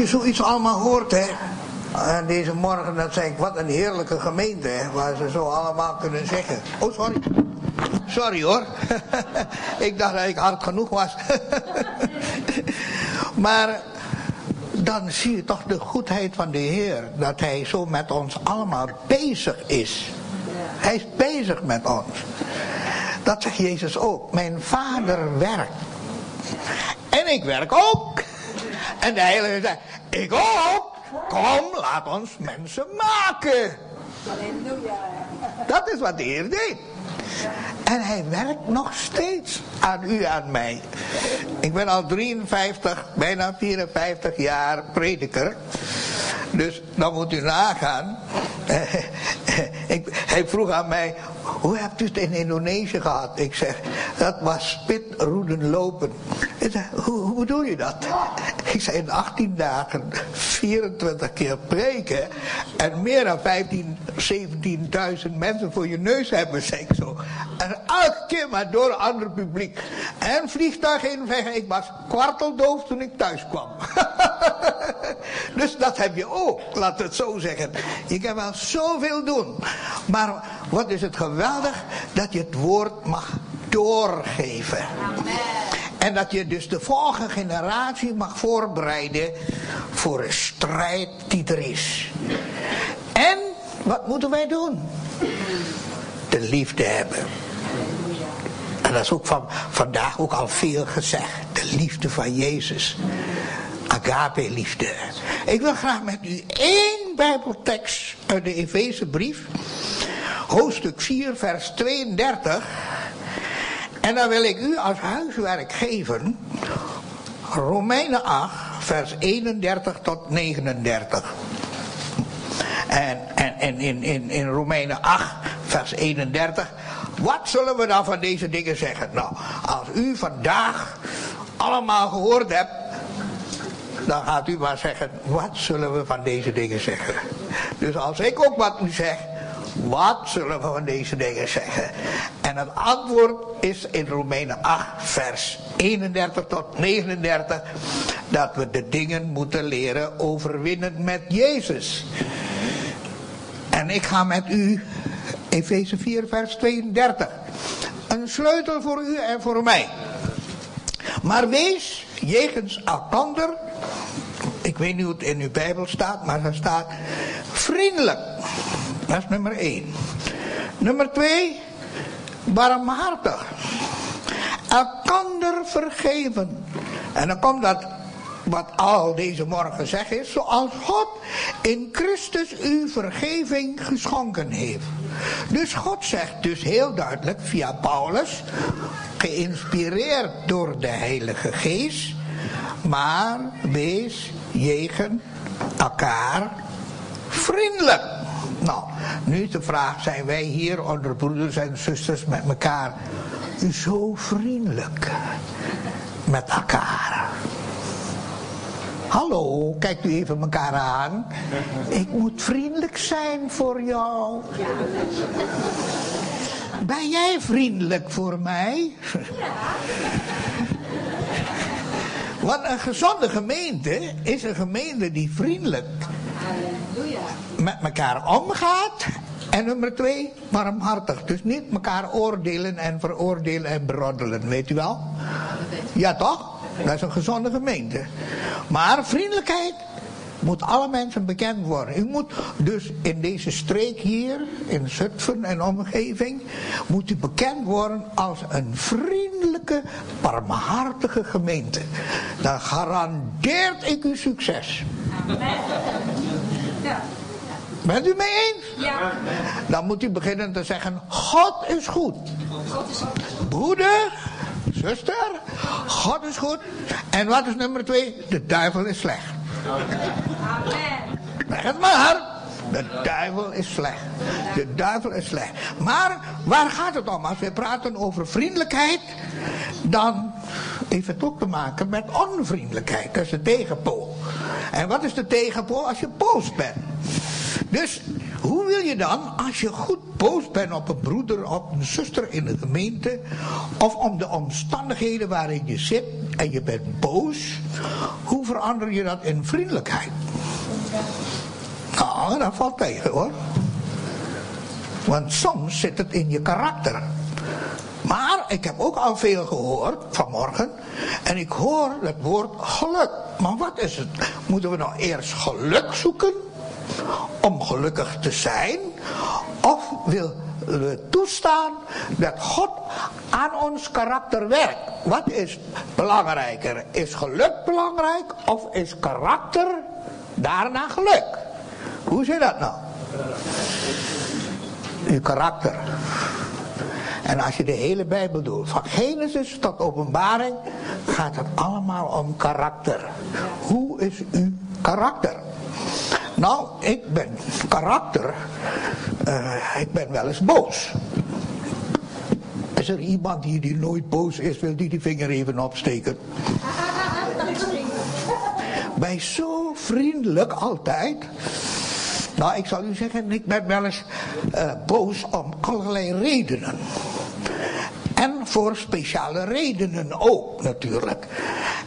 je zoiets allemaal hoort, hè. En deze morgen, dan zei ik, wat een heerlijke gemeente, hè, waar ze zo allemaal kunnen zeggen. Oh, sorry. Sorry hoor. ik dacht dat ik hard genoeg was. maar dan zie je toch de goedheid van de Heer. Dat Hij zo met ons allemaal bezig is. Hij is bezig met ons. Dat zegt Jezus ook. Mijn vader werkt. En ik werk ook. En de Heilige zegt, ik ook. Kom, laat ons mensen maken. Dat is wat de Heer deed. En hij werkt nog steeds aan u, aan mij. Ik ben al 53, bijna 54 jaar prediker. Dus dan moet u nagaan. Hij vroeg aan mij, hoe hebt u het in Indonesië gehad? Ik zeg, dat was spitroeden lopen. Hoe, hoe bedoel je dat? Ik zei, in 18 dagen 24 keer preken en meer dan 15, 17.000 mensen voor je neus hebben, zei ik zo. En elke keer maar door een ander publiek. En vliegtuig in Ik was kwarteldoof toen ik thuis kwam. dus dat heb je ook, laat het zo zeggen. Je kan wel zoveel doen. Maar wat is het geweldig dat je het woord mag doorgeven. En dat je dus de volgende generatie mag voorbereiden voor een strijd die er is. En wat moeten wij doen? De liefde hebben. En dat is ook van vandaag ook al veel gezegd. De liefde van Jezus. Agape liefde. Ik wil graag met u één bijbeltekst uit de Efezebrief. Hoofdstuk 4 vers 32. En dan wil ik u als huiswerk geven. Romeinen 8 vers 31 tot 39. En, en, en in, in, in Romeinen 8 vers 31 wat zullen we dan van deze dingen zeggen? Nou, als u vandaag allemaal gehoord hebt, dan gaat u maar zeggen, wat zullen we van deze dingen zeggen? Dus als ik ook wat u zeg, wat zullen we van deze dingen zeggen? En het antwoord is in Romeinen 8, vers 31 tot 39, dat we de dingen moeten leren overwinnen met Jezus. En ik ga met u Efeze 4, vers 32. Een sleutel voor u en voor mij. Maar wees jegens elkander, ik weet niet hoe het in uw Bijbel staat, maar er staat vriendelijk. Dat is nummer 1. Nummer 2, barmhartig. Elkander vergeven. En dan komt dat wat al deze morgen zeg is, zoals God in Christus u vergeving geschonken heeft. Dus God zegt dus heel duidelijk via Paulus, geïnspireerd door de Heilige Geest, maar wees jegen elkaar vriendelijk. Nou, nu de vraag, zijn wij hier onder broeders en zusters met elkaar zo vriendelijk met elkaar? Hallo, kijkt u even elkaar aan. Ik moet vriendelijk zijn voor jou. Ben jij vriendelijk voor mij? Want een gezonde gemeente is een gemeente die vriendelijk met elkaar omgaat. En nummer twee, warmhartig. Dus niet elkaar oordelen en veroordelen en beroddelen, weet u wel? Ja toch? Dat is een gezonde gemeente. Maar vriendelijkheid moet alle mensen bekend worden. U moet dus in deze streek hier, in Zutphen en omgeving, moet u bekend worden als een vriendelijke, barmhartige gemeente. Dan garandeert ik u succes. Ja. Bent u mee eens? Ja. Dan moet u beginnen te zeggen, God is goed. God is goed. Broeder, zuster, God is goed. En wat is nummer twee? De duivel is slecht. Amen. Zeg het maar. De duivel is slecht. De duivel is slecht. Maar waar gaat het om? Als we praten over vriendelijkheid, dan heeft het ook te maken met onvriendelijkheid. Dat is de tegenpool. En wat is de tegenpool? Als je boos bent. Dus hoe wil je dan, als je goed boos bent op een broeder, op een zuster in de gemeente, of om de omstandigheden waarin je zit en je bent boos, Hoe verander je dat in vriendelijkheid? Nou, dat valt tegen hoor. Want soms zit het in je karakter. Maar ik heb ook al veel gehoord vanmorgen. En ik hoor het woord geluk. Maar wat is het? Moeten we nou eerst geluk zoeken? Om gelukkig te zijn? Of wil we toestaan dat God aan ons karakter werkt? Wat is belangrijker? Is geluk belangrijk of is karakter daarna geluk? Hoe zit dat nou? Uw karakter. En als je de hele Bijbel doet, van Genesis tot openbaring, gaat het allemaal om karakter. Hoe is uw karakter? Nou, ik ben karakter, uh, ik ben wel eens boos. Is er iemand die, die nooit boos is, wil die die vinger even opsteken? Bij zo vriendelijk altijd. Nou, ik zal u zeggen, ik ben wel eens uh, boos om allerlei redenen. En voor speciale redenen ook natuurlijk.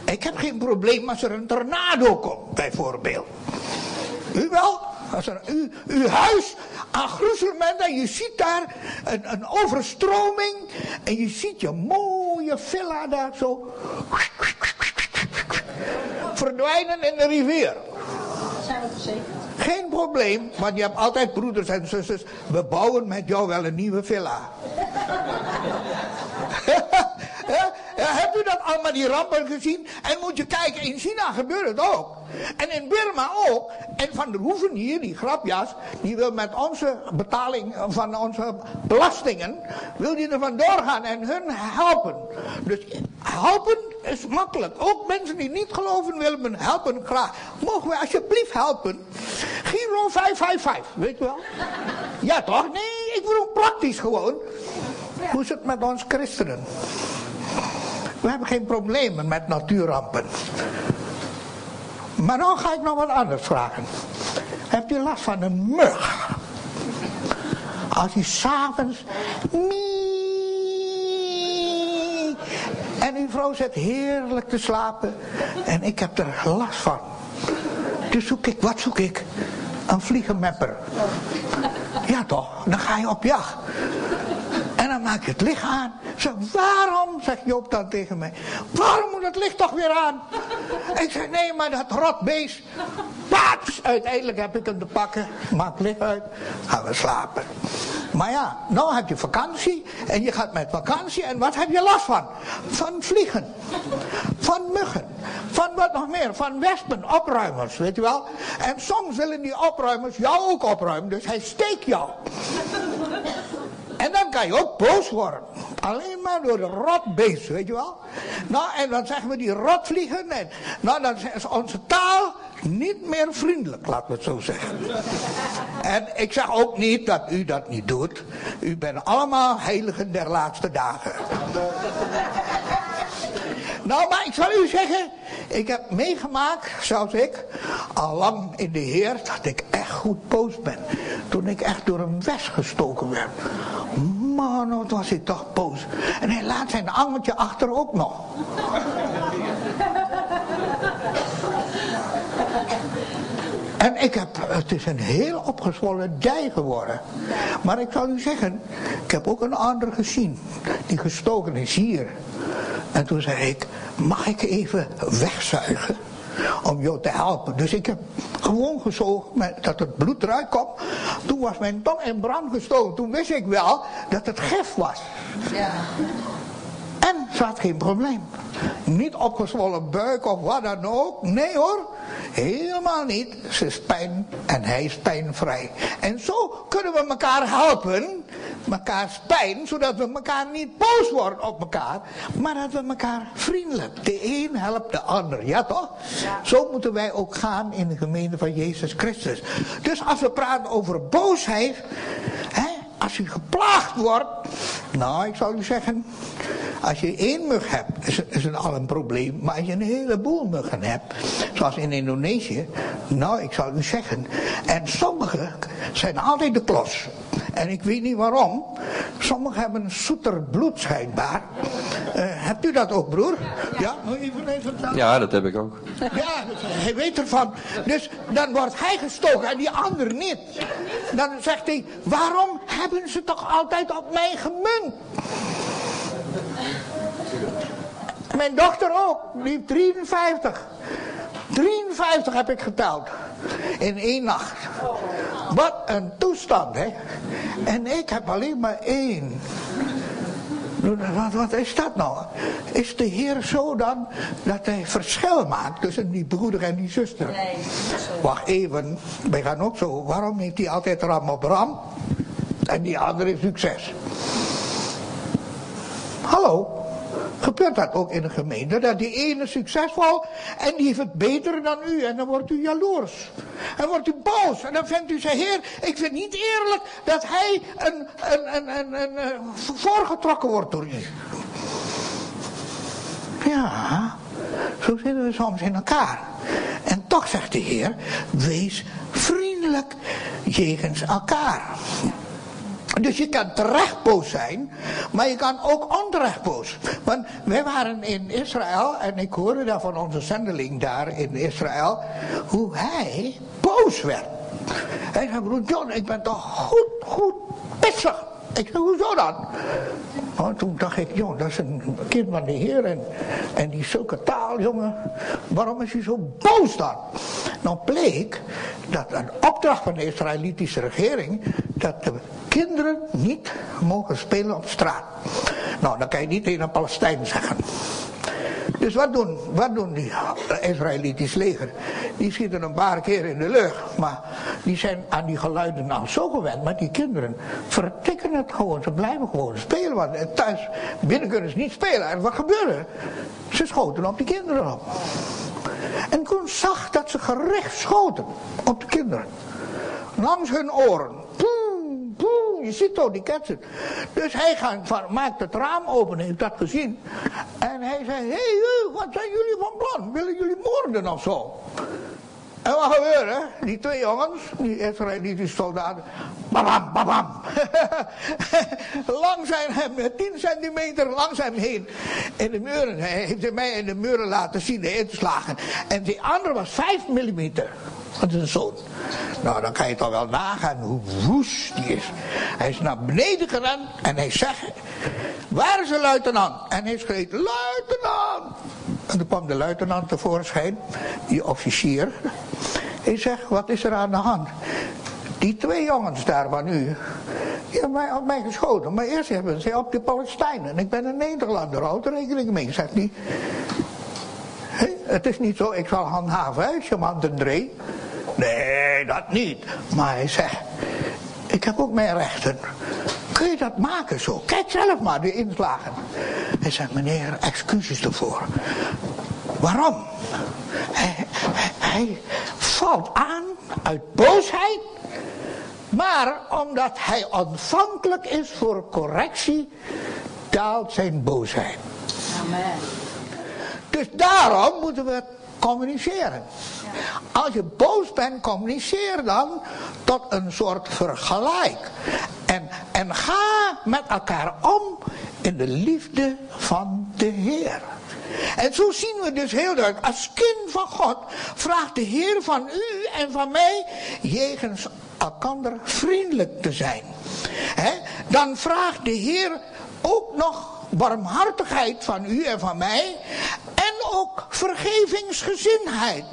Ik heb geen probleem als er een tornado komt, bijvoorbeeld. U wel? Als er u, uw huis aan gruzelement en je ziet daar een, een overstroming en je ziet je mooie villa daar zo verdwijnen in de rivier. Zijn we verzekerd? Geen probleem, want je hebt altijd broeders en zusters. We bouwen met jou wel een nieuwe villa. Ja, hebt u dat allemaal, die rampen gezien? En moet je kijken, in China gebeurt het ook. En in Burma ook. En Van der Hoeven hier, die grapjas, die wil met onze betaling van onze belastingen, wil die er vandoor gaan en hun helpen. Dus helpen is makkelijk. Ook mensen die niet geloven willen helpen graag. Mogen we alsjeblieft helpen? Giro 555, weet je wel? Ja toch? Nee, ik bedoel praktisch gewoon. Hoe is het met ons christenen? We hebben geen problemen met natuurrampen. Maar dan ga ik nog wat anders vragen. Heb je last van een mug? Als hij s'avonds... En uw vrouw zit heerlijk te slapen. En ik heb er last van. Dus zoek ik, wat zoek ik? Een vliegenmepper. Ja toch, dan ga je op jacht. Dan maak je het licht aan. Zeg, waarom, zegt Joop dan tegen mij, waarom moet het licht toch weer aan? Ik zeg, nee, maar dat rotbeest. Paats! Uiteindelijk heb ik hem te pakken, maak licht uit, gaan we slapen. Maar ja, nou heb je vakantie en je gaat met vakantie en wat heb je last van? Van vliegen, van muggen, van wat nog meer, van wespen, opruimers, weet je wel. En soms willen die opruimers jou ook opruimen, dus hij steekt jou. Dan kan je ook boos worden. Alleen maar door de rotbeest, weet je wel. Nou, en dan zeggen we die rotvliegen. En, nou, dan is onze taal niet meer vriendelijk, laten we het zo zeggen. En ik zeg ook niet dat u dat niet doet. U bent allemaal heiligen der laatste dagen. Nou, maar ik zal u zeggen, ik heb meegemaakt, zoals ik, al lang in de Heer, dat ik echt goed boos ben. Toen ik echt door een wes gestoken werd. Man, wat was ik toch boos. En hij laat zijn angeltje achter ook nog. En ik heb, het is een heel opgezwollen dij geworden. Maar ik zal u zeggen, ik heb ook een ander gezien. Die gestoken is hier. En toen zei ik, mag ik even wegzuigen? Om jou te helpen. Dus ik heb gewoon gezogen dat het bloed eruit kwam. Toen was mijn tong in brand gestoken. Toen wist ik wel dat het gif was. Ja. En ze had geen probleem. Niet opgezwollen buik of wat dan ook. Nee hoor. Helemaal niet. Ze is pijn en hij is pijnvrij. En zo kunnen we elkaar helpen. Mekaars pijn. Zodat we elkaar niet boos worden op elkaar. Maar dat we elkaar vriendelijk. De een helpt de ander. Ja toch? Zo moeten wij ook gaan in de gemeente van Jezus Christus. Dus als we praten over boosheid. Hè, als je geplaagd wordt. Nou, ik zou u zeggen. Als je één mug hebt, is, is het al een probleem. Maar als je een heleboel muggen hebt, zoals in Indonesië, nou, ik zal u zeggen. En sommige zijn altijd de klos. En ik weet niet waarom. Sommigen hebben een zoeter bloed schijnbaar. Uh, hebt u dat ook, broer? Ja, ja? even, even Ja, dat heb ik ook. Ja, hij weet ervan. Dus dan wordt hij gestoken en die ander niet. Dan zegt hij, waarom hebben ze toch altijd op mij gemunt? Mijn dochter ook, die 53. 53 heb ik geteld. In één nacht. Wat een toestand, hè. En ik heb alleen maar één. Wat, wat, is dat nou? Is de Heer zo dan dat hij verschil maakt tussen die broeder en die zuster? Nee. Wacht even, wij gaan ook zo. Waarom heeft hij altijd ram op ram? En die andere heeft succes. Hallo? Gebeurt dat ook in een gemeente? Dat die ene succesvol en die heeft het beter dan u. En dan wordt u jaloers. En wordt u boos. En dan vindt u zijn heer, ik vind niet eerlijk dat hij een, een, een, een, een, voorgetrokken wordt door u. Ja, zo zitten we soms in elkaar. En toch zegt de Heer, wees vriendelijk jegens elkaar. Dus je kan terecht boos zijn, maar je kan ook onterecht boos. Want wij waren in Israël en ik hoorde daar van onze zendeling daar in Israël, hoe hij boos werd. Hij zei, broer John, ik ben toch goed, goed pissig. Ik zei, hoezo dan? Oh, toen dacht ik, joh, dat is een kind van de Heer en, en die zulke taal, jongen. Waarom is hij zo boos dan? Nou bleek dat een opdracht van de Israëlitische regering, dat de kinderen niet mogen spelen op straat. Nou, dan kan je niet tegen een Palestijn zeggen. Dus wat doen, wat doen die Israëlitische leger? Die schieten een paar keer in de lucht. Maar die zijn aan die geluiden al zo gewend. Maar die kinderen vertikken het gewoon. Ze blijven gewoon spelen. Want thuis binnen kunnen ze niet spelen. En wat gebeurde? Ze schoten op die kinderen op. En Koen zag dat ze gericht schoten op de kinderen. Langs hun oren je ziet toch die ketsen. Dus hij gaat, maakt het raam open, heeft dat gezien. En hij zei, hé, hey, wat zijn jullie van plan? Willen jullie moorden of zo? En wat gebeurde? Die twee jongens, die Israëlitische soldaten, babam, babam. langs hem, 10 centimeter langs hem heen. In de muren, hij heeft mij in de muren laten zien, de inslagen. En die andere was 5 millimeter. Dat is een zoon. Nou, dan kan je toch wel nagaan hoe woest die is. Hij is naar beneden gerend en hij zegt, waar is de luitenant? En hij schreef, luitenant! En toen kwam de luitenant tevoorschijn, die officier. Hij zegt, wat is er aan de hand? Die twee jongens daar van u, die hebben mij op mij geschoten. Maar eerst hebben ze op de Palestijnen. Ik ben een Nederlander, houd er rekening mee, zegt hij. Het is niet zo, ik zal handhaven, hè, Charmant Dree. Nee, dat niet. Maar hij zegt, ik heb ook mijn rechten. Kun je dat maken zo? Kijk zelf maar, de inslagen. Hij zegt, meneer, excuses ervoor. Waarom? Hij, hij, hij valt aan uit boosheid. Maar omdat hij ontvankelijk is voor correctie, daalt zijn boosheid. Amen. Dus daarom moeten we communiceren. Als je boos bent, communiceer dan tot een soort vergelijk. En, en ga met elkaar om in de liefde van de Heer. En zo zien we dus heel duidelijk, als kind van God vraagt de Heer van u en van mij jegens elkander vriendelijk te zijn. dan vraagt de Heer ook nog barmhartigheid van u en van mij vergevingsgezindheid.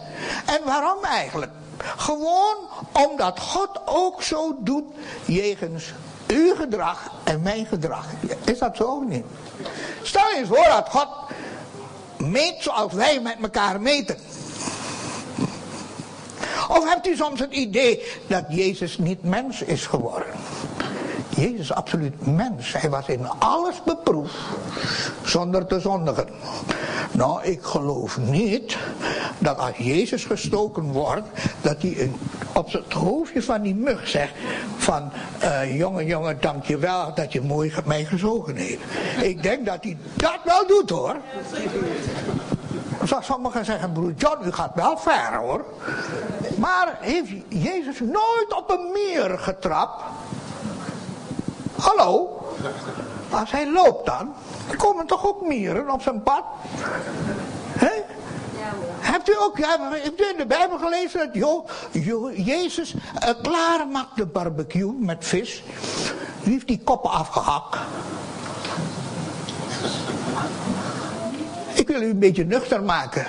En waarom eigenlijk? Gewoon omdat God ook zo doet jegens uw gedrag en mijn gedrag. Is dat zo of niet? Stel eens voor dat God meet zoals wij met elkaar meten. Of hebt u soms het idee dat Jezus niet mens is geworden? Jezus absoluut mens. Hij was in alles beproefd zonder te zondigen. Nou, ik geloof niet dat als Jezus gestoken wordt, dat hij op het hoofdje van die mug zegt van, uh, jongen, jongen, dankjewel dat je mooi mij gezogen heeft. Ik denk dat hij dat wel doet hoor. Zoals sommigen zeggen, broer John, u gaat wel ver hoor. Maar heeft Jezus nooit op een meer getrapt? Hallo? Als hij loopt dan, komen toch ook mieren op zijn pad? Hè? Hebt u ook ja, hebt u in de Bijbel gelezen dat jo, jo, Jezus uh, klaar maakt de barbecue met vis? Wie heeft die koppen afgehakt? Ik wil u een beetje nuchter maken.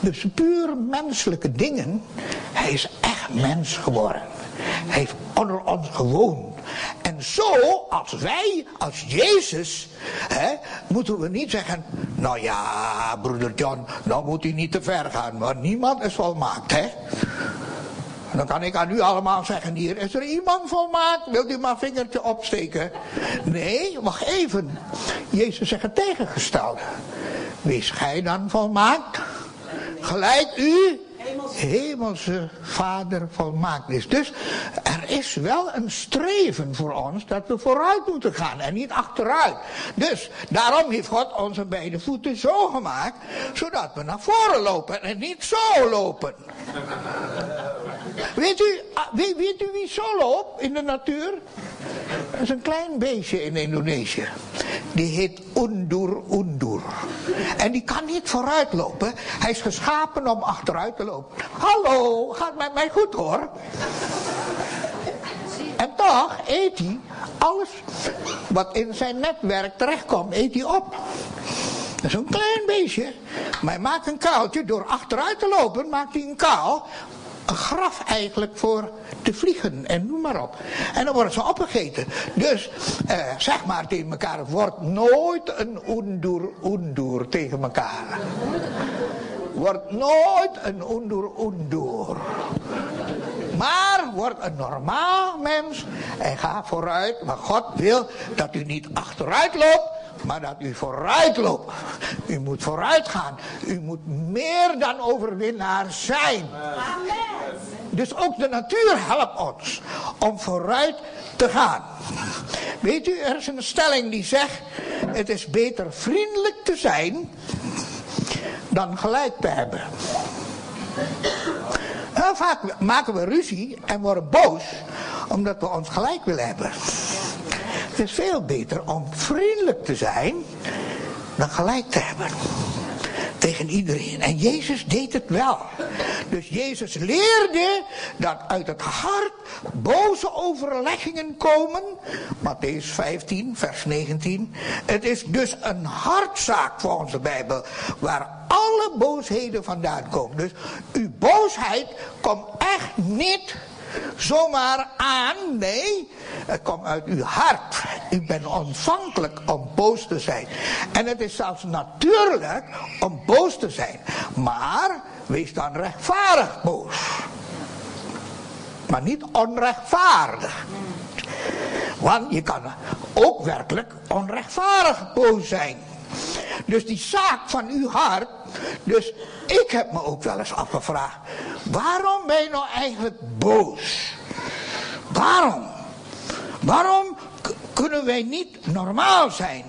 Dus puur menselijke dingen. Hij is echt mens geworden. Hij heeft onder ons gewoond. En zo, als wij, als Jezus, hè, moeten we niet zeggen, nou ja, broeder John, nou moet u niet te ver gaan, want niemand is volmaakt, hè. Dan kan ik aan u allemaal zeggen, hier is er iemand volmaakt, wilt u maar vingertje opsteken? Nee, wacht even. Jezus zegt het tegengestelde. Wees gij dan volmaakt? Gelijk u hemelse vader volmaakt is. Dus er is wel een streven voor ons dat we vooruit moeten gaan en niet achteruit. Dus daarom heeft God onze beide voeten zo gemaakt, zodat we naar voren lopen en niet zo lopen. Weet u, ah, weet, u wie zo loopt in de natuur? Dat is een klein beestje in Indonesië. Die heet Undur Undur. En die kan niet vooruit lopen. Hij is geschapen om achteruit te lopen. Hallo, gaat met mij goed hoor. En toch eet hij alles wat in zijn netwerk terechtkomt, eet hij op. Dat is een klein beestje. Maar hij maakt een kaaltje. Door achteruit te lopen maakt hij een kaal een graf eigenlijk voor te vliegen en noem maar op. En dan worden ze opgegeten. Dus eh, zeg maar tegen elkaar, wordt nooit een undur tegen elkaar. Wordt nooit een undur undur. Maar word een normaal mens en ga vooruit. Maar God wil dat u niet achteruit loopt, maar dat u vooruit loopt. U moet vooruit gaan. U moet meer dan overwinnaar zijn. Amen. Dus ook de natuur helpt ons om vooruit te gaan. Weet u, er is een stelling die zegt: het is beter vriendelijk te zijn dan gelijk te hebben. Heel vaak maken we ruzie en worden boos omdat we ons gelijk willen hebben. Het is veel beter om vriendelijk te zijn dan gelijk te hebben. Tegen iedereen. En Jezus deed het wel. Dus Jezus leerde dat uit het hart boze overleggingen komen. Matthäus 15, vers 19. Het is dus een hartzaak volgens de Bijbel. Waar alle boosheden vandaan komen. Dus uw boosheid komt echt niet zomaar aan. Nee, het komt uit uw hart. U bent ontvankelijk om boos te zijn. En het is zelfs natuurlijk om boos te zijn. Maar wees dan rechtvaardig boos. Maar niet onrechtvaardig. Want je kan ook werkelijk onrechtvaardig boos zijn. Dus die zaak van uw hart. Dus ik heb me ook wel eens afgevraagd. Waarom ben je nou eigenlijk boos? Waarom? Waarom kunnen wij niet normaal zijn?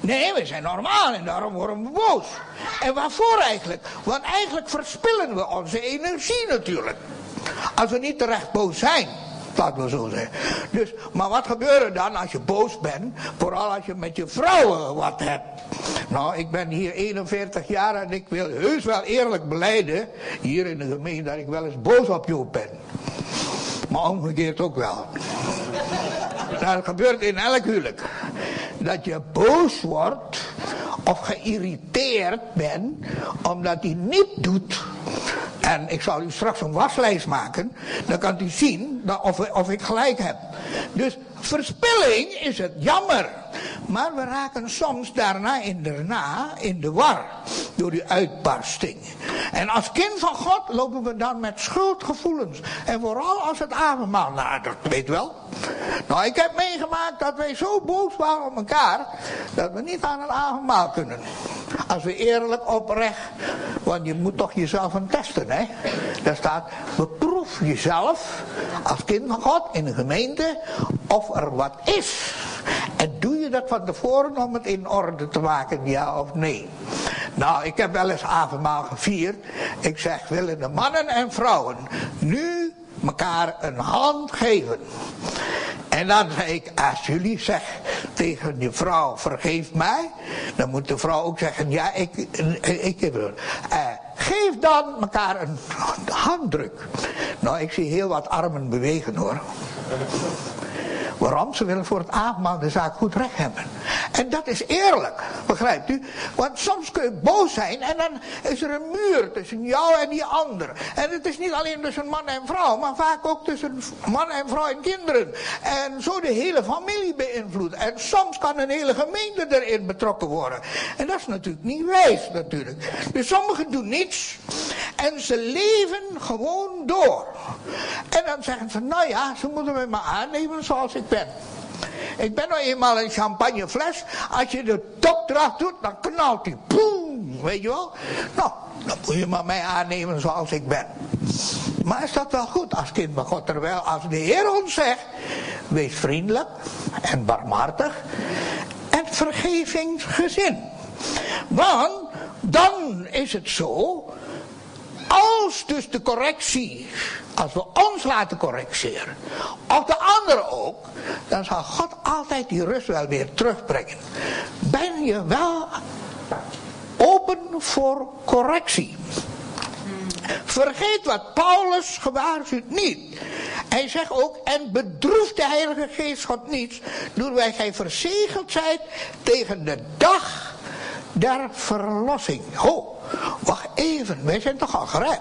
Nee, we zijn normaal en daarom worden we boos. En waarvoor eigenlijk? Want eigenlijk verspillen we onze energie natuurlijk. Als we niet terecht boos zijn. Laten we zo zeggen. Dus, maar wat gebeurt er dan als je boos bent? Vooral als je met je vrouwen wat hebt. Nou, ik ben hier 41 jaar en ik wil heus wel eerlijk beleiden, hier in de gemeente, dat ik wel eens boos op Joop ben. Maar omgekeerd ook wel. Dat gebeurt in elk huwelijk. Dat je boos wordt of geïrriteerd bent omdat hij niet doet en ik zal u straks een waslijst maken. Dan kan u zien of, of ik gelijk heb. Dus verspilling is het jammer. Maar we raken soms daarna in daarna in de war. Door die uitbarsting. En als kind van God lopen we dan met schuldgevoelens. En vooral als het avondmaal nadert, weet wel. Nou, ik heb meegemaakt dat wij zo boos waren op elkaar. Dat we niet aan het avondmaal kunnen. Als we eerlijk oprecht. Want je moet toch jezelf een testen, hè. Daar staat, beproef jezelf als kind van God in de gemeente. Of er wat is. En doe je dat van tevoren om het in orde te maken, ja of nee? Nou, ik heb wel eens avondmaal gevierd. Ik zeg, willen de mannen en vrouwen nu elkaar een hand geven? En dan zei ik, als jullie zeggen tegen je vrouw, vergeef mij. Dan moet de vrouw ook zeggen, ja, ik, ik, heb het. Uh, geef dan elkaar een handdruk. Nou, ik zie heel wat armen bewegen hoor. Waarom? Ze willen voor het avondmaal de zaak goed recht hebben. En dat is eerlijk, begrijpt u? Want soms kun je boos zijn en dan is er een muur tussen jou en die ander. En het is niet alleen tussen man en vrouw, maar vaak ook tussen man en vrouw en kinderen. En zo de hele familie beïnvloedt. En soms kan een hele gemeente erin betrokken worden. En dat is natuurlijk niet wijs natuurlijk. Dus sommigen doen niets en ze leven gewoon door. En dan zeggen ze, nou ja, ze moeten me maar aannemen zoals ik ben. Ik ben nou eenmaal een champagnefles. Als je de top eraf doet, dan knalt die. Poem, weet je wel? Nou, dan moet je maar mij aannemen zoals ik ben. Maar is dat wel goed als kind van God? Terwijl als de Heer ons zegt, wees vriendelijk en barmhartig en vergevingsgezin. Want dan is het zo als dus de correctie, als we ons laten corrigeren, of de anderen ook, dan zal God altijd die rust wel weer terugbrengen. Ben je wel open voor correctie? Vergeet wat Paulus gewaarschuwt niet. Hij zegt ook, en bedroeft de Heilige Geest God niets, doordat gij verzegeld zijt tegen de dag der verlossing. Ho, wacht even, wij zijn toch al gered?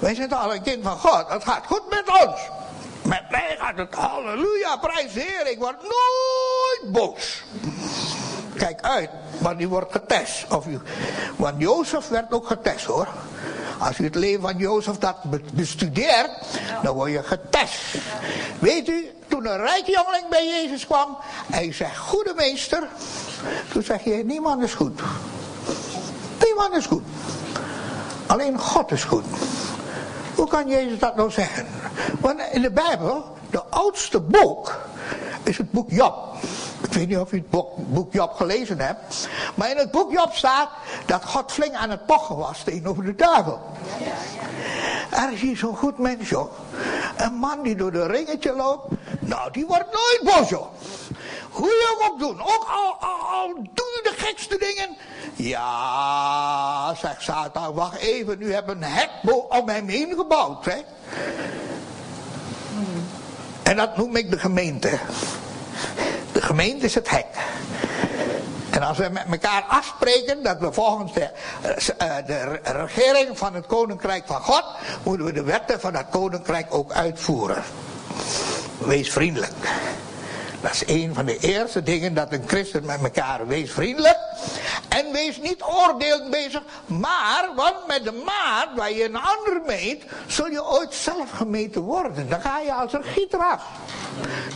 Wij zijn al een kind van God? Het gaat goed met ons. Met mij gaat het, halleluja, prijs Heer, ik word nooit boos. Kijk uit, want u wordt getest. Of u, want Jozef werd ook getest hoor. Als u het leven van Jozef dat bestudeert, dan word je getest. Weet u, toen een rijke jongeling bij Jezus kwam, hij zegt, goede meester. Toen zeg je, niemand is goed. Niemand is goed. Alleen God is goed. Hoe kan Jezus dat nou zeggen? Want in de Bijbel, de oudste boek, is het boek Job. Ik weet niet of u het boek, boek Job gelezen hebt. Maar in het boek Job staat dat God flink aan het pochen was tegenover de duivel. Er is hier zo'n goed mens, joh. Een man die door de ringetje loopt. Nou, die wordt nooit boos, joh. Hoe je ook doen. Ook al, al, al doe je de gekste dingen. Ja, zegt Satan, wacht even. Nu heb een hek om hem heen gebouwd, hè. En dat noem ik de gemeente. De gemeente is het hek. En als we met elkaar afspreken dat we volgens de, uh, de regering van het koninkrijk van God, moeten we de wetten van dat koninkrijk ook uitvoeren. Wees vriendelijk. Dat is een van de eerste dingen dat een christen met elkaar wees vriendelijk. En wees niet oordeelend bezig. Maar, want met de maat waar je een ander meet, zul je ooit zelf gemeten worden. Dan ga je als een gieter af.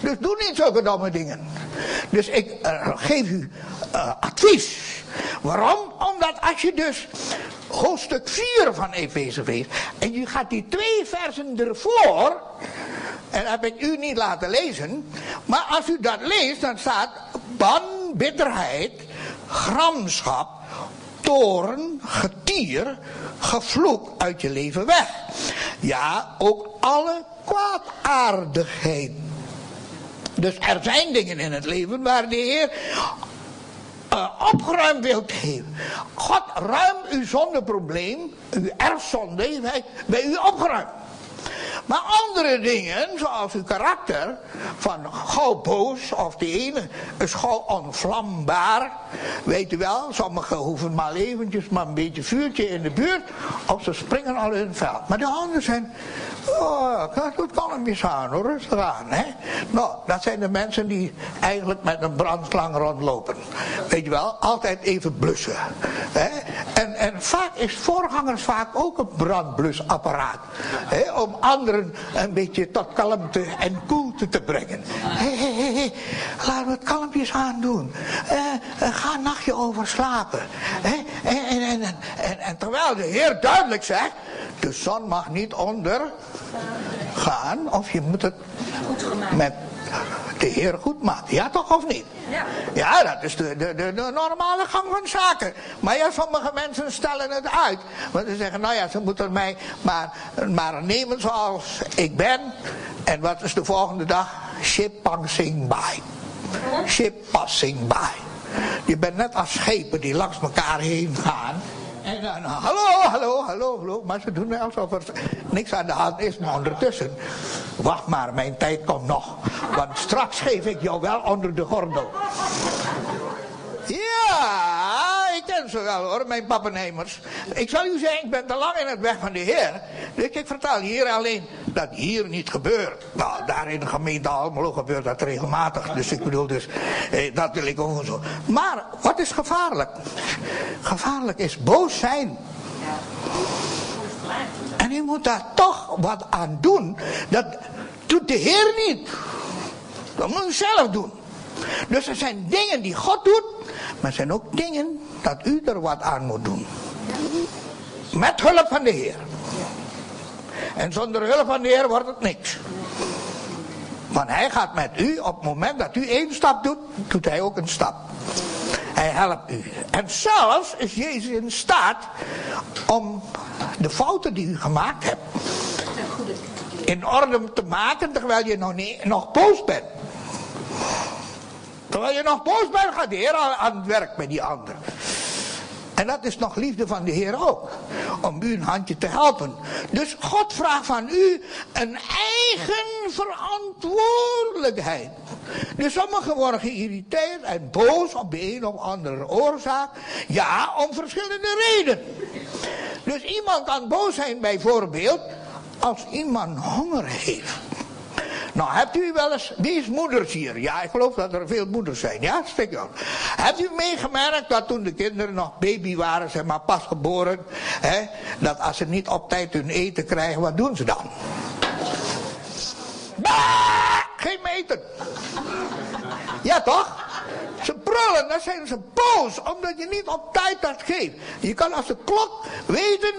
Dus doe niet zulke domme dingen. Dus ik uh, geef u uh, advies. Waarom? Omdat als je dus hoofdstuk 4 van Efeze leest. En je gaat die twee versen ervoor. En dat heb ik u niet laten lezen. Maar als u dat leest, dan staat ban, bitterheid, gramschap, toorn, getier, gevloek uit je leven weg. Ja, ook alle kwaadaardigheid. Dus er zijn dingen in het leven waar de Heer uh, opgeruimd wilt hebben. God ruim uw zondeprobleem, uw erfzonde, bij u opgeruimd. Maar andere dingen, zoals uw karakter, van gauw boos, of de ene is gauw onvlambaar. Weet u wel, sommigen hoeven maar eventjes maar een beetje vuurtje in de buurt, of ze springen al in het veld. Maar de anderen zijn, oh, hem eens aan hoor, rustig aan. Hè? Nou, dat zijn de mensen die eigenlijk met een brandslang rondlopen. Weet je wel, altijd even blussen. Hè? En, en vaak is voorgangers vaak ook een brandblusapparaat. Hè? Om anderen een beetje tot kalmte en koelte te brengen. Hé, hé, hé, hé, laten we het kalmpjes aandoen. Uh, ga een nachtje over slapen. En, en, en, en, en terwijl de Heer duidelijk zegt, de zon mag niet onder gaan, of je moet het met de Heer goed maakt. Ja toch of niet? Ja. Ja, dat is de, de, de, de, normale gang van zaken. Maar ja, sommige mensen stellen het uit. Want ze zeggen, nou ja, ze moeten mij maar, maar nemen zoals ik ben. En wat is de volgende dag? ship passing by. Ship passing by. Je bent net als schepen die langs elkaar heen gaan. En dan, hallo, hallo, hallo, hallo. Maar ze doen alsof er niks aan de hand is. Maar ondertussen, wacht maar, mijn tijd komt nog. Want straks geef ik jou wel onder de gordel. Ja, ik ken ze wel hoor, mijn pappenhemers. Ik zal u zeggen, ik ben te lang in het weg van de Heer. Dus ik vertel hier alleen dat hier niet gebeurt. Nou, daar in de gemeente Almelo gebeurt dat regelmatig. Dus ik bedoel dus, eh, dat wil ik ook zo. Maar, wat is gevaarlijk? Gevaarlijk is boos zijn. En u moet daar toch wat aan doen. Dat doet de Heer niet. Dat moet u zelf doen. Dus er zijn dingen die God doet, maar er zijn ook dingen dat u er wat aan moet doen. Met hulp van de Heer. En zonder hulp van de Heer wordt het niks. Want hij gaat met u, op het moment dat u één stap doet, doet hij ook een stap. Hij helpt u. En zelfs is Jezus in staat om de fouten die u gemaakt hebt in orde te maken terwijl je nog, nog boos bent. Terwijl je nog boos bent, gaat de Heer aan het werk met die ander. En dat is nog liefde van de Heer ook. Om u een handje te helpen. Dus God vraagt van u een eigen verantwoordelijkheid. Dus sommigen worden geïrriteerd en boos op de een of andere oorzaak. Ja, om verschillende redenen. Dus iemand kan boos zijn bijvoorbeeld als iemand honger heeft. Nou, hebt u wel eens, wie is moeders hier? Ja, ik geloof dat er veel moeders zijn. Ja, stik wel. Hebt u meegemerkt dat toen de kinderen nog baby waren, zeg maar pas geboren, hè, dat als ze niet op tijd hun eten krijgen, wat doen ze dan? Bah, geen eten. Ja, toch? Ze brullen, dan zijn ze boos, omdat je niet op tijd dat geeft. Je kan als de klok weten,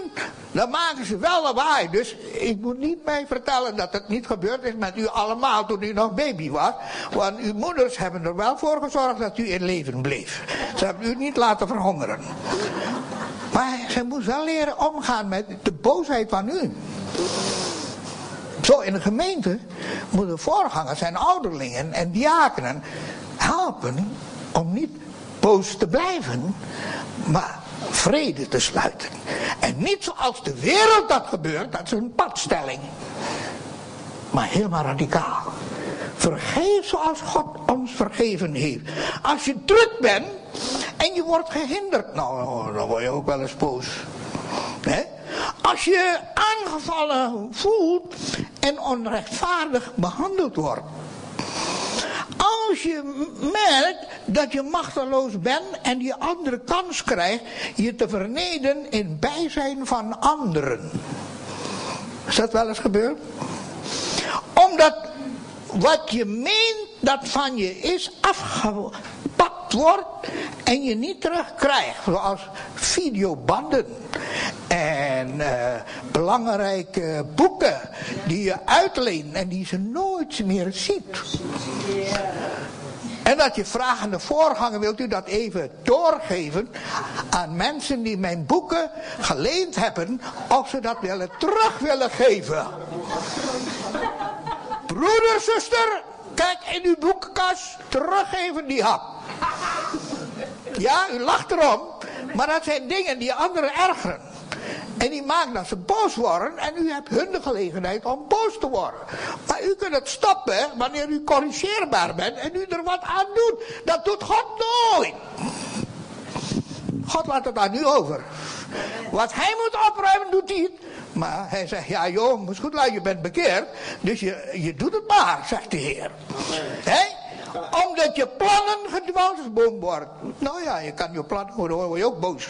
dan maken ze wel lawaai. Dus ik moet niet mij vertellen dat het niet gebeurd is met u allemaal toen u nog baby was. Want uw moeders hebben er wel voor gezorgd dat u in leven bleef. Ze hebben u niet laten verhongeren. Maar ze moest wel leren omgaan met de boosheid van u. Zo in de gemeente moeten voorgangers en ouderlingen en diakenen helpen om niet boos te blijven, maar vrede te sluiten. En niet zoals de wereld dat gebeurt, dat is een padstelling. Maar helemaal radicaal. Vergeef zoals God ons vergeven heeft. Als je druk bent en je wordt gehinderd, nou, dan word je ook wel eens boos. Als je aangevallen voelt en onrechtvaardig behandeld wordt. Als je merkt dat je machteloos bent en die andere kans krijgt je te vernederen in bijzijn van anderen. Is dat wel eens gebeurd? Omdat wat je meent dat van je is afgepakt wordt en je niet terugkrijgt. Zoals videobanden en uh, belangrijke boeken die je uitleent en die ze nooit meer ziet. En dat je vragende voorganger, wilt u dat even doorgeven aan mensen die mijn boeken geleend hebben, of ze dat willen terug willen geven. Broeder, zuster, kijk in uw boekenkast, teruggeven die hap. Ja, u lacht erom, maar dat zijn dingen die anderen ergeren. En die maken dat ze boos worden en u hebt hun de gelegenheid om boos te worden. Maar u kunt het stoppen wanneer u corrigeerbaar bent en u er wat aan doet. Dat doet God nooit. God laat het aan u over. Wat hij moet opruimen doet hij Maar hij zegt, ja joh, moet goed luisteren, je bent bekeerd. Dus je, je doet het maar, zegt de Heer. Hé? Omdat je plannen gedwarsboomd worden. Nou ja, je kan je plannen, dan word je ook boos.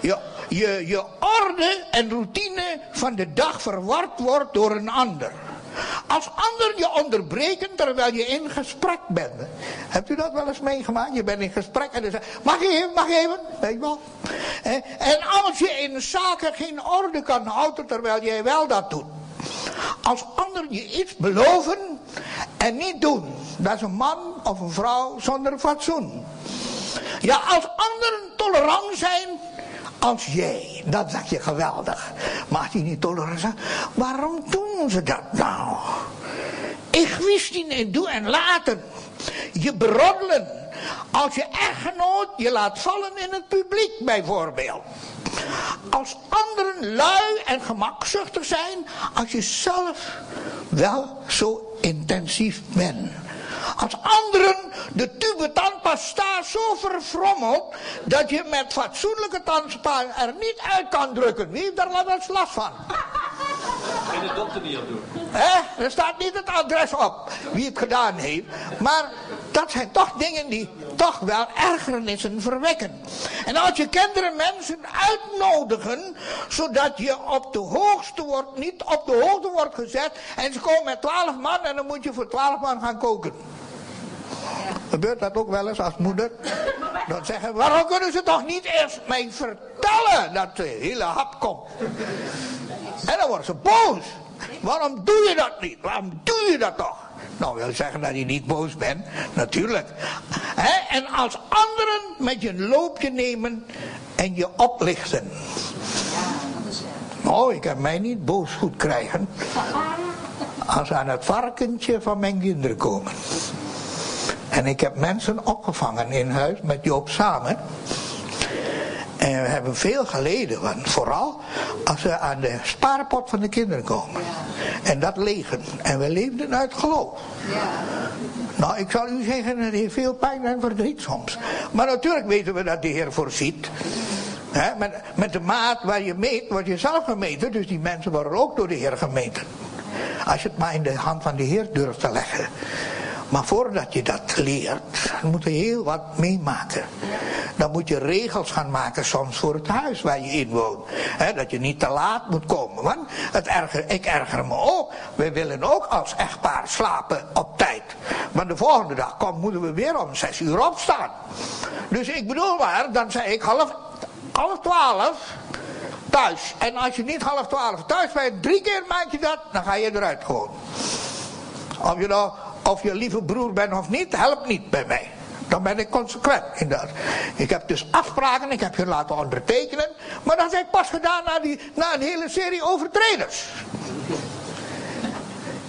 Je, je, je orde en routine van de dag verward wordt door een ander. Als ander je onderbreken terwijl je in gesprek bent. Hebt u dat wel eens meegemaakt? Je bent in gesprek en dan zegt, mag je even, mag je even? Weet je wel? En als je in zaken geen orde kan houden terwijl jij wel dat doet. Als ander je iets beloven en niet doen. Dat is een man of een vrouw zonder fatsoen. Ja, als anderen tolerant zijn als jij, dat zeg je geweldig. Maar als die niet tolerant zijn, waarom doen ze dat nou? egoïstisch in doen en laten. Je beroddelen. Als je echtgenoot je laat vallen in het publiek bijvoorbeeld. Als anderen lui en gemakzuchtig zijn, als je zelf wel zo intensief bent. Als anderen de tube tandpasta zo verfrommelt dat je met fatsoenlijke tandpasta er niet uit kan drukken. Wie heeft daar wel eens last van? En de dokter niet op doen. He? Er staat niet het adres op wie het gedaan heeft. Maar dat zijn toch dingen die toch wel ergernissen verwekken. En als je kinderen mensen uitnodigen, zodat je op de hoogste wordt, niet op de hoogte wordt gezet. En ze komen met twaalf man en dan moet je voor twaalf man gaan koken. Gebeurt dat ook wel eens als moeder? Dan zeggen, waarom kunnen ze toch niet eerst mij vertellen dat de hele hap komt? En dan worden ze boos. Waarom doe je dat niet? Waarom doe je dat toch? Nou, wil zeggen dat je niet boos bent, natuurlijk. En als anderen met je een loopje nemen en je oplichten. Nou, ik heb mij niet boos goed krijgen. Als aan het varkentje van mijn kinderen komen. En ik heb mensen opgevangen in huis met Joop samen. En we hebben veel geleden, want vooral als we aan de spaarpot van de kinderen komen. En dat legen. En we leefden uit geloof. Ja. Nou, ik zal u zeggen, het heeft veel pijn en verdriet soms. Maar natuurlijk weten we dat de Heer voorziet. He, met, met de maat waar je meet, word je zelf gemeten. Dus die mensen worden ook door de Heer gemeten. Als je het maar in de hand van de Heer durft te leggen. Maar voordat je dat leert, moet je heel wat meemaken. Dan moet je regels gaan maken soms voor het huis waar je in woont. dat je niet te laat moet komen. Want het erger, ik erger me ook. We willen ook als echtpaar slapen op tijd. Maar de volgende dag kom, moeten we weer om zes uur opstaan. Dus ik bedoel maar, dan zei ik half, half twaalf thuis. En als je niet half twaalf thuis bent, drie keer maak je dat, dan ga je eruit gewoon. Of je nou of je lieve broer bent of niet, helpt niet bij mij. Dan ben ik consequent in dat. Ik heb dus afspraken, ik heb je laten ondertekenen. Maar dat heb ik pas gedaan na, die, na een hele serie overtreders.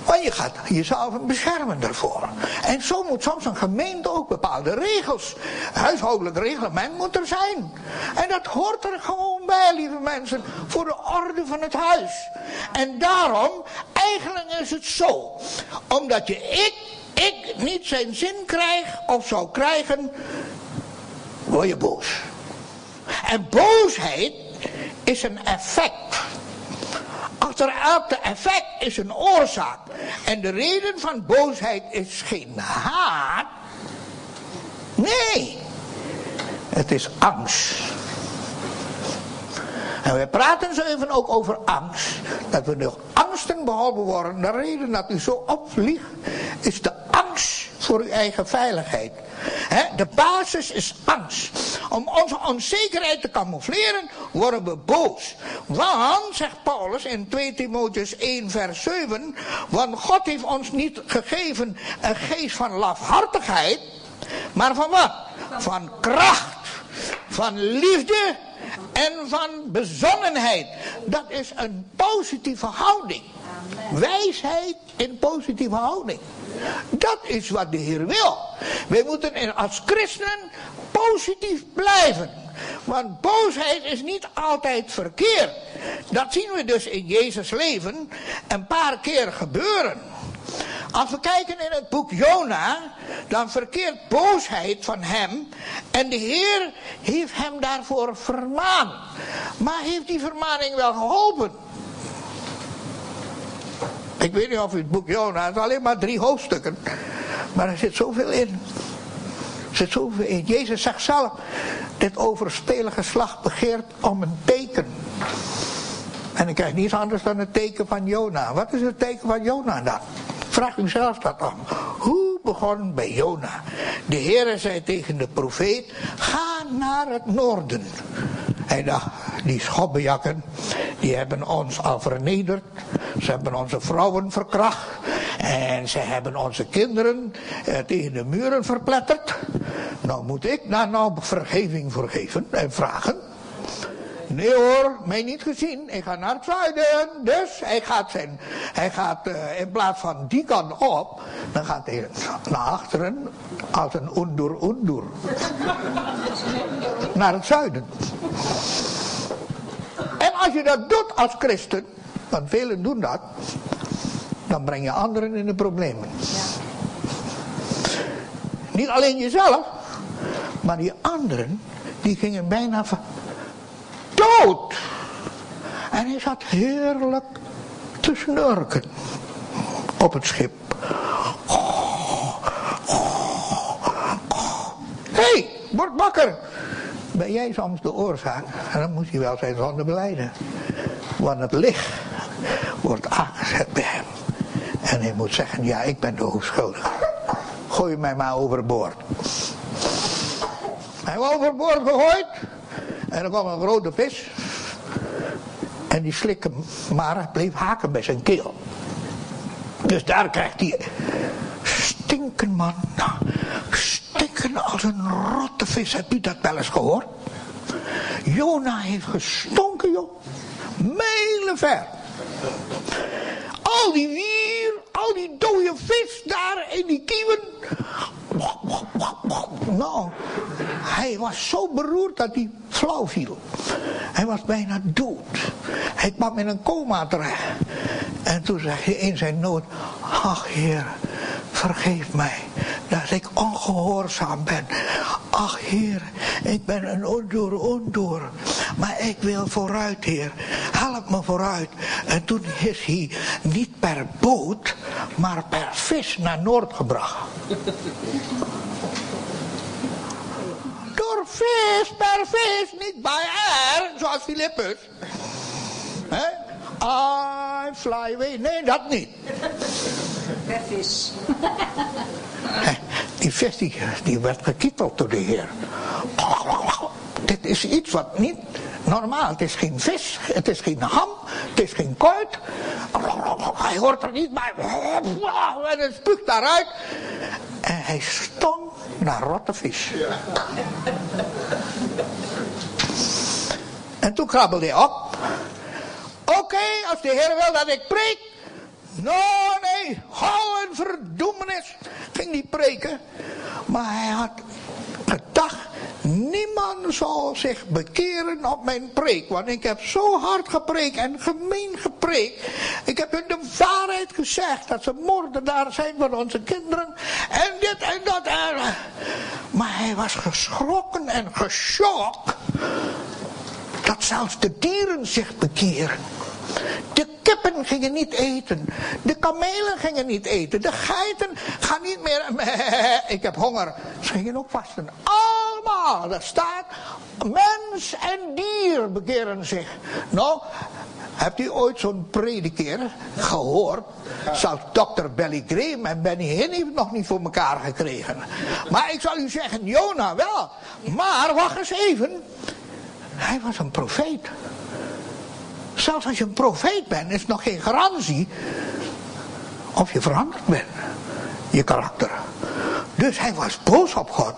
Want je gaat jezelf beschermen daarvoor. En zo moet soms een gemeente ook bepaalde regels. Huishoudelijk reglement moet er zijn. En dat hoort er gewoon bij, lieve mensen. Voor de orde van het huis. En daarom, eigenlijk is het zo. Omdat je ik, ik niet zijn zin krijg of zou krijgen, word je boos. En boosheid is een effect Achter elke effect is een oorzaak. En de reden van boosheid is geen haat. Nee. Het is angst. En we praten zo even ook over angst. Dat we nog angsten behalve worden. De reden dat u zo opvliegt is de angst voor uw eigen veiligheid. de basis is angst. Om onze onzekerheid te camoufleren worden we boos. Want, zegt Paulus in 2 Timotheus 1 vers 7, want God heeft ons niet gegeven een geest van lafhartigheid, maar van wat? Van kracht, van liefde en van bezonnenheid. Dat is een positieve houding. Wijsheid in positieve houding. Dat is wat de Heer wil. Wij moeten als christenen positief blijven. Want boosheid is niet altijd verkeerd. Dat zien we dus in Jezus leven een paar keer gebeuren. Als we kijken in het boek Jona, dan verkeert boosheid van hem. En de Heer heeft hem daarvoor vermaan. Maar heeft die vermaning wel geholpen? Ik weet niet of u het boek Jona, het is alleen maar drie hoofdstukken. Maar er zit zoveel in. Er zit zoveel in. Jezus zegt zelf, dit overspelige slag begeert om een teken. En ik krijg niets anders dan het teken van Jona. Wat is het teken van Jona dan? Vraag zelf dat af. Hoe begon bij Jona? De Heere zei tegen de profeet, ga naar het noorden. Hij dacht, die schobbejakken, die hebben ons al vernederd. Ze hebben onze vrouwen verkracht. En ze hebben onze kinderen eh, tegen de muren verpletterd. Nou moet ik daar nou vergeving voor geven en vragen. Nee hoor, mij niet gezien. Ik ga naar het zuiden. Dus hij gaat, zijn, hij gaat uh, in plaats van die kant op, dan gaat hij naar achteren als een ondoer ondoer. naar het zuiden. En als je dat doet als christen, want velen doen dat, dan breng je anderen in de problemen. Niet alleen jezelf, maar die anderen, die gingen bijna dood. En hij zat heerlijk te snurken op het schip. Hé, hey, word wakker. Ben jij soms de oorzaak? En dan moet hij wel zijn zonde beleiden. Want het licht wordt aangezet bij hem. En hij moet zeggen, ja, ik ben de hoofdschuldige. Gooi mij maar overboord. Hij wordt overboord gegooid. En er kwam een grote vis. En die slik hem, maar bleef haken bij zijn keel. Dus daar krijgt hij stinken man. Stinken als een rotte vis. Heb u dat wel eens gehoord? Jona heeft gestonken, joh. Mijlenver. Al die wier, al die dode vis daar in die kieven. Nou, hij was zo beroerd dat hij flauw viel. Hij was bijna dood. Hij kwam in een coma terecht. En toen zei hij in zijn nood, ach Heer, vergeef mij dat ik ongehoorzaam ben. Ach Heer, ik ben een ondoer, ondoer. Maar ik wil vooruit, Heer. Help me vooruit. En toen is hij niet per boot, maar per vis naar Noord gebracht. Door vis, per vis, niet bij air, zoals Philippus. He? I fly away. Nee, dat niet. Vis. Die vis die, werd gekieteld door de Heer. Dit is iets wat niet normaal. Het is geen vis, het is geen ham, het is geen kuit. Hij hoort er niet bij. En het spuugt daaruit. En hij stond naar rotte vis. En toen krabbelde hij op. Oké, als de Heer wil dat ik preek. Nou hou een verdoemenis. Ging niet preken. Maar hij had gedacht, niemand zal zich bekeren op mijn preek. Want ik heb zo hard gepreekt en gemeen gepreekt. Ik heb hun de waarheid gezegd dat ze moordenaar zijn van onze kinderen. En dit en dat. En... Maar hij was geschrokken en geschokt. Dat zelfs de dieren zich bekeren. De kippen gingen niet eten. De kamelen gingen niet eten. De geiten gaan niet meer. Ik heb honger. Ze gingen ook vasten. Allemaal. Er staat. Mens en dier bekeren zich. Nou. Hebt u ooit zo'n predikeer gehoord? Zelfs dokter Belly Graham en Benny Hinn heeft nog niet voor elkaar gekregen. Maar ik zal u zeggen, Jona wel. Maar wacht eens even. Hij was een profeet. Zelfs als je een profeet bent, is nog geen garantie of je veranderd bent. Je karakter. Dus hij was boos op God.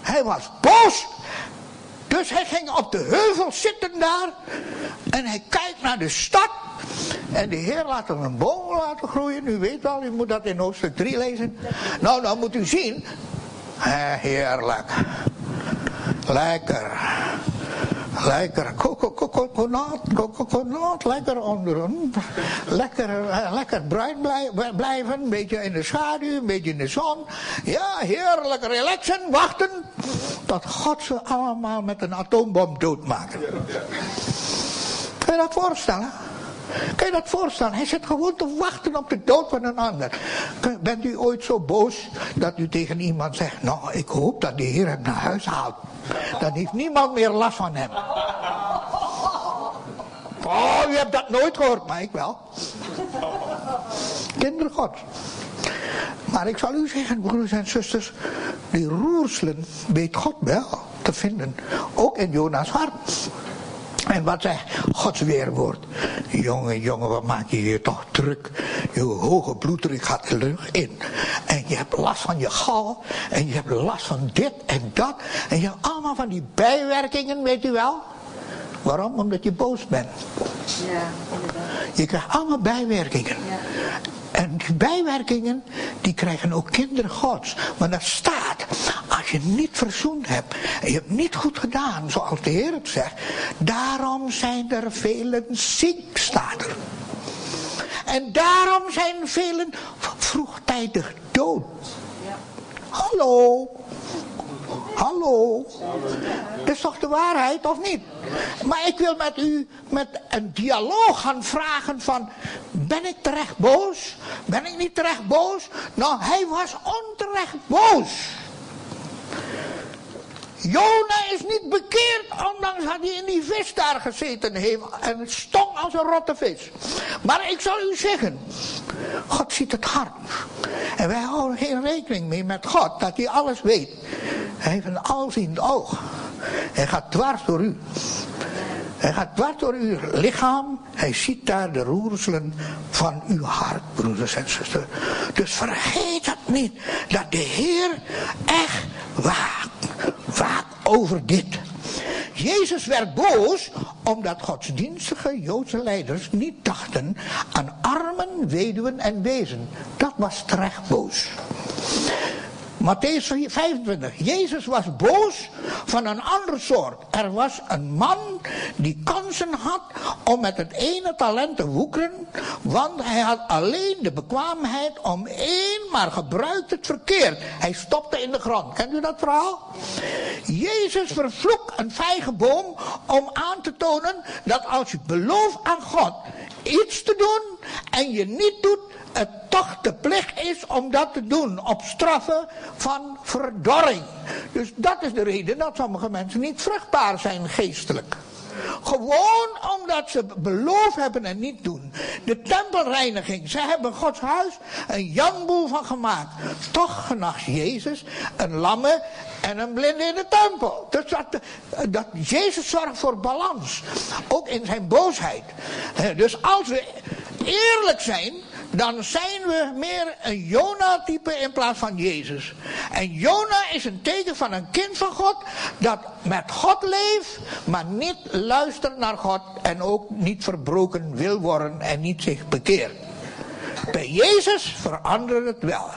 Hij was boos. Dus hij ging op de heuvel zitten daar. En hij kijkt naar de stad. En de Heer laat hem een boom laten groeien. U weet wel, u moet dat in hoofdstuk 3 lezen. Nou, dan moet u zien. Heerlijk. Lekker. Lekker coconut, coconut, lekker onderin. Lekker, uh, lekker bruin blijven, een beetje in de schaduw, een beetje in de zon. Ja, heerlijk relaxen, wachten tot God ze allemaal met een atoombom doodmaakt. Kun je dat voorstellen? Kun je dat voorstellen? Hij zit gewoon te wachten op de dood van een ander. Bent u ooit zo boos dat u tegen iemand zegt... nou, ik hoop dat de Heer hem naar huis haalt. Dan heeft niemand meer last van hem. Oh, u hebt dat nooit gehoord, maar ik wel. Kinderen God. Maar ik zal u zeggen, broers en zusters, die roerselen weet God wel te vinden. Ook in Jonas hart. En wat zegt Gods weerwoord? Jongen, jongen, wat maak je je toch druk? Je hoge bloeddruk gaat er in. En je hebt last van je gal. En je hebt last van dit en dat. En je hebt allemaal van die bijwerkingen, weet u wel. Waarom? Omdat je boos bent. Ja, inderdaad. Je krijgt allemaal bijwerkingen. Ja. En die bijwerkingen, die krijgen ook kinderen gods. Maar daar staat, als je niet verzoend hebt, en je hebt niet goed gedaan, zoals de Heer het zegt, daarom zijn er velen ziek, staat er. En daarom zijn velen vroegtijdig dood. Ja. Hallo. Hallo. Dat is toch de waarheid, of niet? Maar ik wil met u met een dialoog gaan vragen van... Ben ik terecht boos? Ben ik niet terecht boos? Nou, hij was onterecht boos. Jona is niet bekeerd, ondanks dat hij in die vis daar gezeten heeft en het stonk als een rotte vis. Maar ik zal u zeggen, God ziet het hart. En wij houden geen rekening mee met God, dat hij alles weet. Hij heeft een alziend oog. Hij gaat dwars door u. Hij gaat dwars door uw lichaam. Hij ziet daar de roerselen van uw hart, broeders en zusters. Dus vergeet het niet, dat de Heer echt waakt. Waakt over dit. Jezus werd boos omdat godsdienstige Joodse leiders niet dachten aan armen, weduwen en wezen. Dat was terecht boos. Matthäus 25. Jezus was boos van een andere soort. Er was een man die kansen had om met het ene talent te woekeren, want hij had alleen de bekwaamheid om één, maar gebruikte het verkeerd. Hij stopte in de grond. Kent u dat verhaal? Jezus vervloekt een vijgenboom om aan te tonen dat als je belooft aan God iets te doen en je niet doet, het toch de plicht is om dat te doen. Op straffen van verdorring. Dus dat is de reden dat sommige mensen niet vruchtbaar zijn geestelijk. Gewoon omdat ze beloof hebben en niet doen. De tempelreiniging. Ze hebben Gods huis een janboel van gemaakt. Toch genacht Jezus een lamme en een blinde in de tempel. Dus dat, dat Jezus zorgt voor balans. Ook in zijn boosheid. Dus als we eerlijk zijn, dan zijn we meer een Jona-type in plaats van Jezus. En Jona is een teken van een kind van God dat met God leeft, maar niet luistert naar God en ook niet verbroken wil worden en niet zich bekeert. Bij Jezus verandert het wel.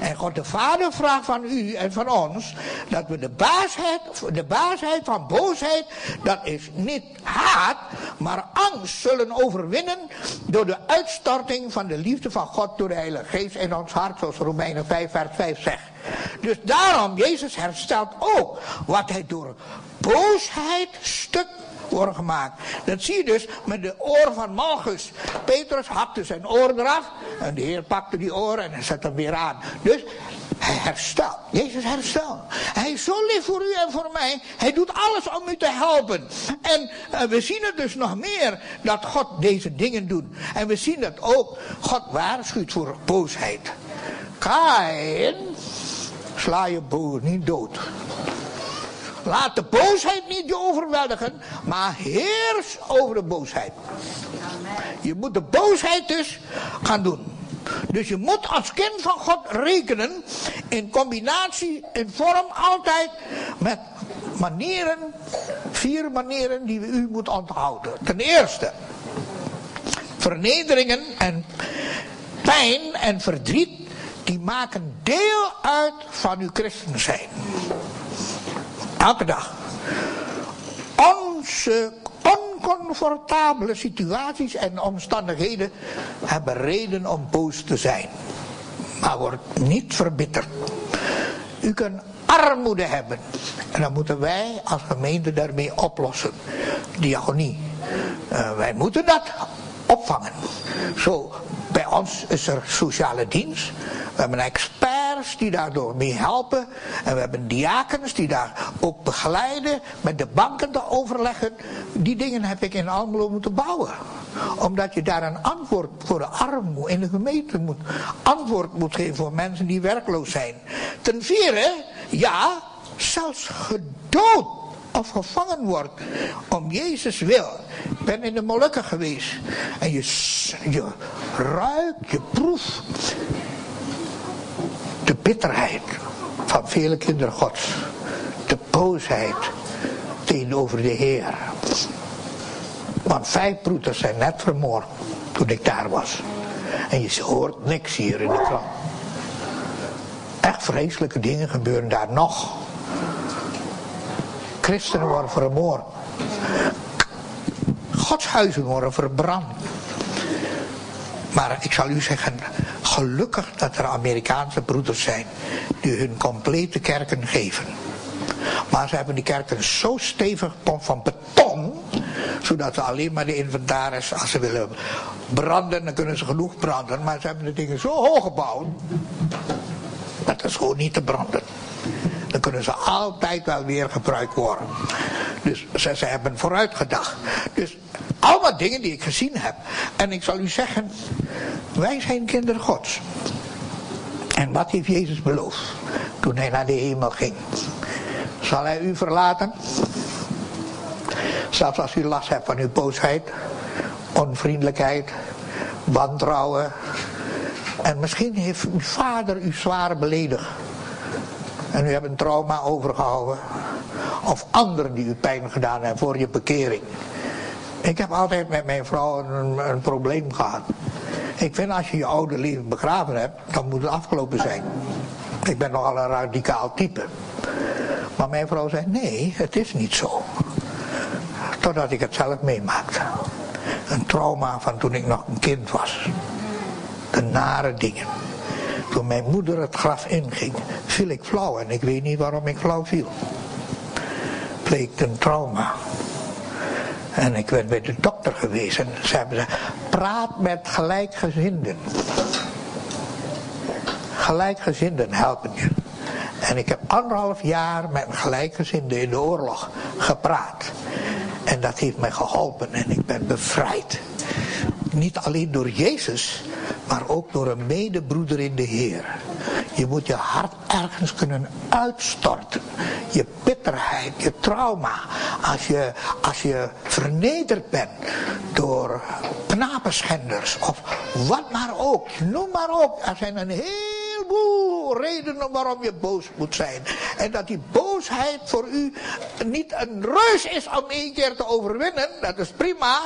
En God de Vader vraagt van u en van ons dat we de baasheid, de baasheid van boosheid, dat is niet haat, maar angst zullen overwinnen door de uitstorting van de liefde van God door de Heilige Geest in ons hart, zoals Romeinen 5 vers 5 zegt. Dus daarom, Jezus herstelt ook wat hij door boosheid stuk worden gemaakt. Dat zie je dus met de oor van Malchus. Petrus hapte zijn oor eraf en de Heer pakte die oren en zette hem weer aan. Dus hij herstelt. Jezus herstelt. Hij is zo lief voor u en voor mij. Hij doet alles om u te helpen. En uh, we zien het dus nog meer dat God deze dingen doet. En we zien dat ook God waarschuwt voor boosheid. Kain, sla je boer niet dood. Laat de boosheid niet je overweldigen, maar heers over de boosheid. Je moet de boosheid dus gaan doen. Dus je moet als kind van God rekenen in combinatie, in vorm altijd met manieren, vier manieren die u moet onthouden. Ten eerste, vernederingen en pijn en verdriet, die maken deel uit van uw christen zijn. Elke dag. Onze oncomfortabele situaties en omstandigheden hebben reden om boos te zijn. Maar word niet verbitterd. U kunt armoede hebben. En dan moeten wij als gemeente daarmee oplossen. Diagonie. Uh, wij moeten dat opvangen. Zo, bij ons is er sociale dienst. We hebben die daardoor mee helpen. En we hebben diakens die daar ook begeleiden. Met de banken te overleggen. Die dingen heb ik in Almelo moeten bouwen. Omdat je daar een antwoord voor de armoede in de gemeente moet. Antwoord moet geven voor mensen die werkloos zijn. Ten vierde, ja, zelfs gedood of gevangen wordt om Jezus wil. Ik ben in de Molukken geweest en je, je ruikt, je proeft de bitterheid van vele kinderen gods. De boosheid tegenover de Heer. Want vijf broeders zijn net vermoord toen ik daar was. En je hoort niks hier in de krant. Echt vreselijke dingen gebeuren daar nog. Christenen worden vermoord. Godshuizen worden verbrand. Maar ik zal u zeggen, gelukkig dat er Amerikaanse broeders zijn die hun complete kerken geven. Maar ze hebben die kerken zo stevig van beton, zodat ze alleen maar de inventaris, als ze willen branden, dan kunnen ze genoeg branden. Maar ze hebben de dingen zo hoog gebouwd, dat is gewoon niet te branden. Dan kunnen ze altijd wel weer gebruikt worden. Dus ze, ze hebben vooruitgedacht. Dus allemaal dingen die ik gezien heb. En ik zal u zeggen, wij zijn kinderen gods. En wat heeft Jezus beloofd toen hij naar de hemel ging? Zal hij u verlaten? Zelfs als u last hebt van uw boosheid, onvriendelijkheid, wantrouwen. En misschien heeft uw vader u zwaar beledigd. En u hebt een trauma overgehouden. Of anderen die u pijn gedaan hebben voor je bekering. Ik heb altijd met mijn vrouw een, een probleem gehad. Ik vind als je je oude leven begraven hebt, dan moet het afgelopen zijn. Ik ben nogal een radicaal type. Maar mijn vrouw zei, nee, het is niet zo. Totdat ik het zelf meemaakte. Een trauma van toen ik nog een kind was. De nare dingen. Toen mijn moeder het graf inging, viel ik flauw en ik weet niet waarom ik flauw viel. Bleek een trauma. En ik werd bij de dokter geweest en ze hebben gezegd, praat met gelijkgezinden. Gelijkgezinden helpen je. En ik heb anderhalf jaar met gelijkgezinden in de oorlog gepraat. En dat heeft mij geholpen en ik ben bevrijd. Niet alleen door Jezus, maar ook door een medebroeder in de Heer. Je moet je hart ergens kunnen uitstorten. Je bitterheid, je trauma. Als je, als je vernederd bent door knapenschenders of wat maar ook. Noem maar op. Er zijn een heleboel redenen waarom je boos moet zijn. En dat die boosheid voor u niet een reus is om één keer te overwinnen. Dat is prima.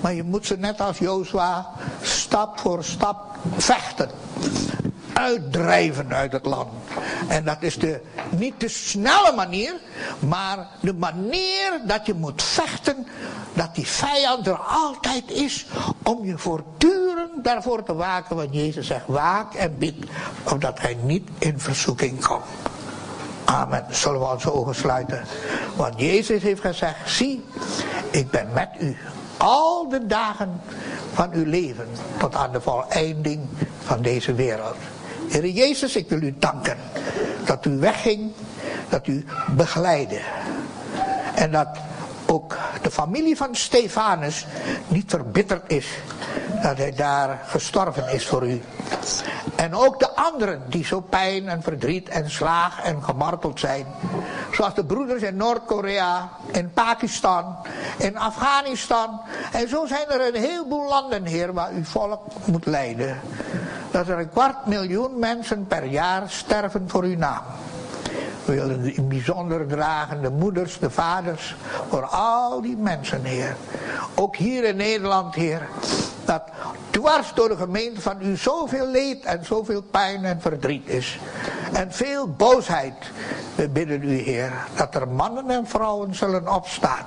Maar je moet ze net als Jozua stap voor stap vechten. Uitdrijven uit het land. En dat is de, niet de snelle manier, maar de manier dat je moet vechten. Dat die vijand er altijd is om je voortdurend daarvoor te waken. Want Jezus zegt waak en bid. Omdat hij niet in verzoeking komt. Amen. Zullen we onze ogen sluiten. Want Jezus heeft gezegd, zie, ik ben met u al de dagen van uw leven tot aan de voleinding van deze wereld. Heer Jezus, ik wil u danken dat u wegging, dat u begeleidde. En dat ook de familie van Stefanus niet verbitterd is dat hij daar gestorven is voor u. En ook de anderen die zo pijn en verdriet en slaag en gemarteld zijn. Zoals de broeders in Noord-Korea, in Pakistan, in Afghanistan. En zo zijn er een heleboel landen, Heer, waar uw volk moet leiden. Dat er een kwart miljoen mensen per jaar sterven voor uw naam. We willen in bijzonder dragen de moeders, de vaders, voor al die mensen, Heer. Ook hier in Nederland, Heer. Dat dwars door de gemeente van u zoveel leed en zoveel pijn en verdriet is. En veel boosheid. We bidden u, Heer, dat er mannen en vrouwen zullen opstaan.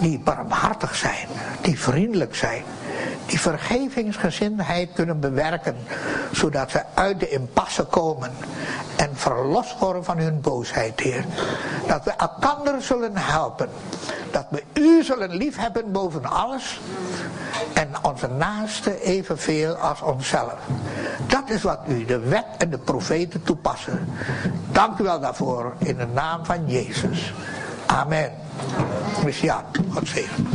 Die barmhartig zijn, die vriendelijk zijn die vergevingsgezindheid kunnen bewerken, zodat ze uit de impasse komen en verlost worden van hun boosheid, Heer. Dat we elkander zullen helpen, dat we U zullen liefhebben boven alles en onze naaste evenveel als onszelf. Dat is wat U, de wet en de profeten toepassen. Dank u wel daarvoor in de naam van Jezus. Amen. Messiaan, God zegen.